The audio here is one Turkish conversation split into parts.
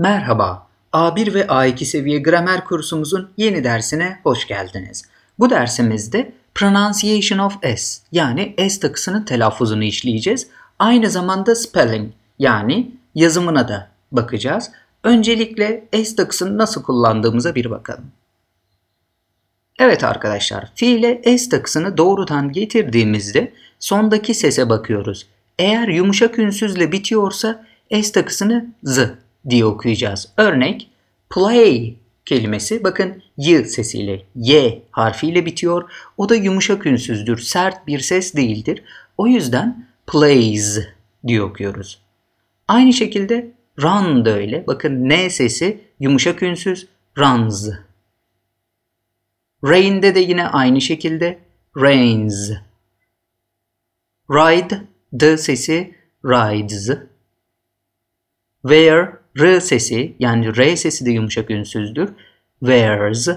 Merhaba, A1 ve A2 seviye gramer kursumuzun yeni dersine hoş geldiniz. Bu dersimizde pronunciation of S yani S takısının telaffuzunu işleyeceğiz. Aynı zamanda spelling yani yazımına da bakacağız. Öncelikle S takısını nasıl kullandığımıza bir bakalım. Evet arkadaşlar, fiile S takısını doğrudan getirdiğimizde sondaki sese bakıyoruz. Eğer yumuşak ünsüzle bitiyorsa S takısını Z diye okuyacağız. Örnek play kelimesi bakın y sesiyle y harfiyle bitiyor. O da yumuşak ünsüzdür. Sert bir ses değildir. O yüzden plays diye okuyoruz. Aynı şekilde run da öyle. Bakın n sesi yumuşak ünsüz runs. Rain'de de yine aynı şekilde rains. Ride d sesi rides. Wear R sesi yani R sesi de yumuşak ünsüzdür. Wears.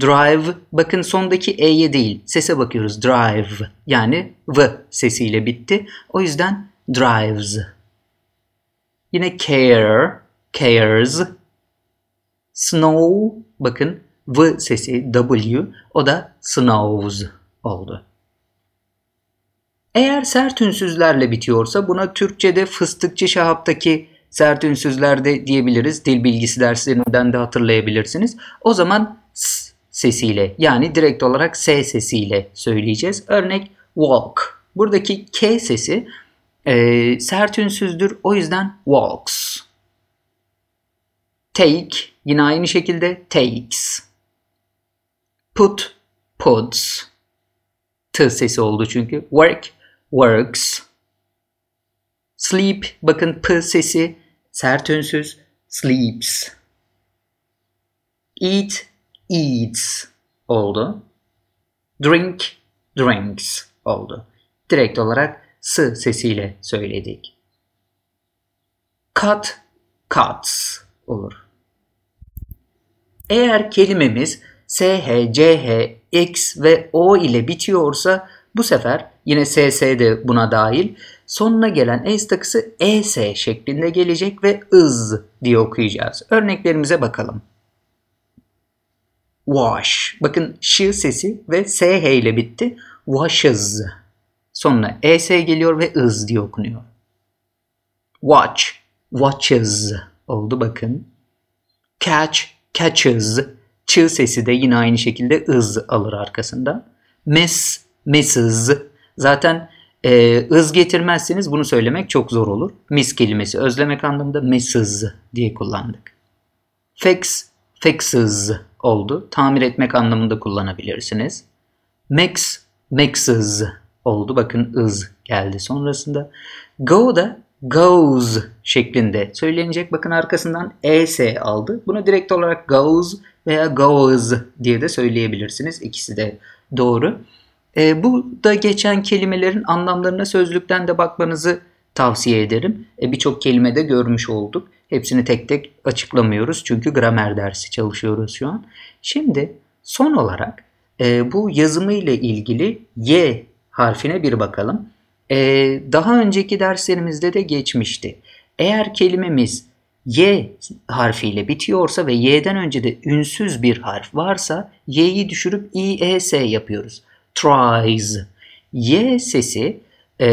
Drive bakın sondaki E'ye değil sese bakıyoruz. Drive yani V sesiyle bitti. O yüzden drives. Yine care, cares. Snow bakın V sesi W o da snows oldu. Eğer sert ünsüzlerle bitiyorsa buna Türkçe'de fıstıkçı şahaptaki sert ünsüzler de diyebiliriz. Dil bilgisi derslerinden de hatırlayabilirsiniz. O zaman s sesiyle yani direkt olarak s sesiyle söyleyeceğiz. Örnek walk. Buradaki k sesi e, sert ünsüzdür. O yüzden walks. Take yine aynı şekilde takes. Put puts. T sesi oldu çünkü. Work works. Sleep bakın p sesi sert ünsüz sleeps. Eat eats oldu. Drink drinks oldu. Direkt olarak s sesiyle söyledik. Cut cuts olur. Eğer kelimemiz sh, ch, x ve o ile bitiyorsa bu sefer yine ss de buna dahil sonuna gelen s takısı es şeklinde gelecek ve ız diye okuyacağız. Örneklerimize bakalım. Wash. Bakın ş sesi ve sh ile bitti. Washes. Sonuna es geliyor ve ız diye okunuyor. Watch. Watches oldu bakın. Catch. Catches. Ç sesi de yine aynı şekilde ız alır arkasında. Miss. Misses. Zaten e, ız getirmezseniz bunu söylemek çok zor olur. Miss kelimesi özlemek anlamında Mrs. diye kullandık. Fix, fixes oldu. Tamir etmek anlamında kullanabilirsiniz. Mix, mixes oldu. Bakın ız geldi sonrasında. Go da goes şeklinde söylenecek. Bakın arkasından es aldı. Bunu direkt olarak goes veya goes diye de söyleyebilirsiniz. İkisi de doğru. E, bu da geçen kelimelerin anlamlarına sözlükten de bakmanızı tavsiye ederim. E, Birçok kelimede görmüş olduk. Hepsini tek tek açıklamıyoruz çünkü gramer dersi çalışıyoruz şu an. Şimdi son olarak e, bu yazımı ile ilgili Y harfine bir bakalım. E, daha önceki derslerimizde de geçmişti. Eğer kelimemiz Y harfiyle bitiyorsa ve Y'den önce de ünsüz bir harf varsa Y'yi düşürüp İ, E, S yapıyoruz tries. Y sesi e,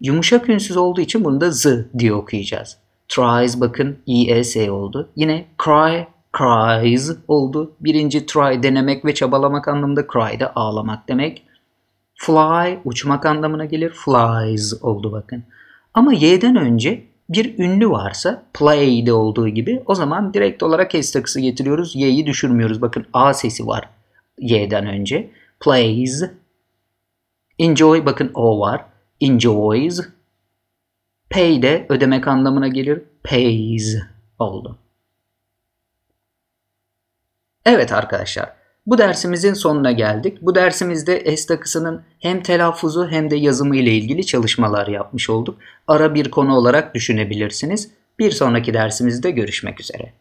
yumuşak ünsüz olduğu için bunu da z diye okuyacağız. Tries bakın es oldu. Yine cry, cries oldu. Birinci try denemek ve çabalamak anlamında cry de ağlamak demek. Fly uçmak anlamına gelir. Flies oldu bakın. Ama y'den önce bir ünlü varsa play'de olduğu gibi o zaman direkt olarak s takısı getiriyoruz. Y'yi düşürmüyoruz. Bakın a sesi var y'den önce plays. Enjoy bakın o var. Enjoys. Pay de ödemek anlamına gelir. Pays oldu. Evet arkadaşlar. Bu dersimizin sonuna geldik. Bu dersimizde S takısının hem telaffuzu hem de yazımı ile ilgili çalışmalar yapmış olduk. Ara bir konu olarak düşünebilirsiniz. Bir sonraki dersimizde görüşmek üzere.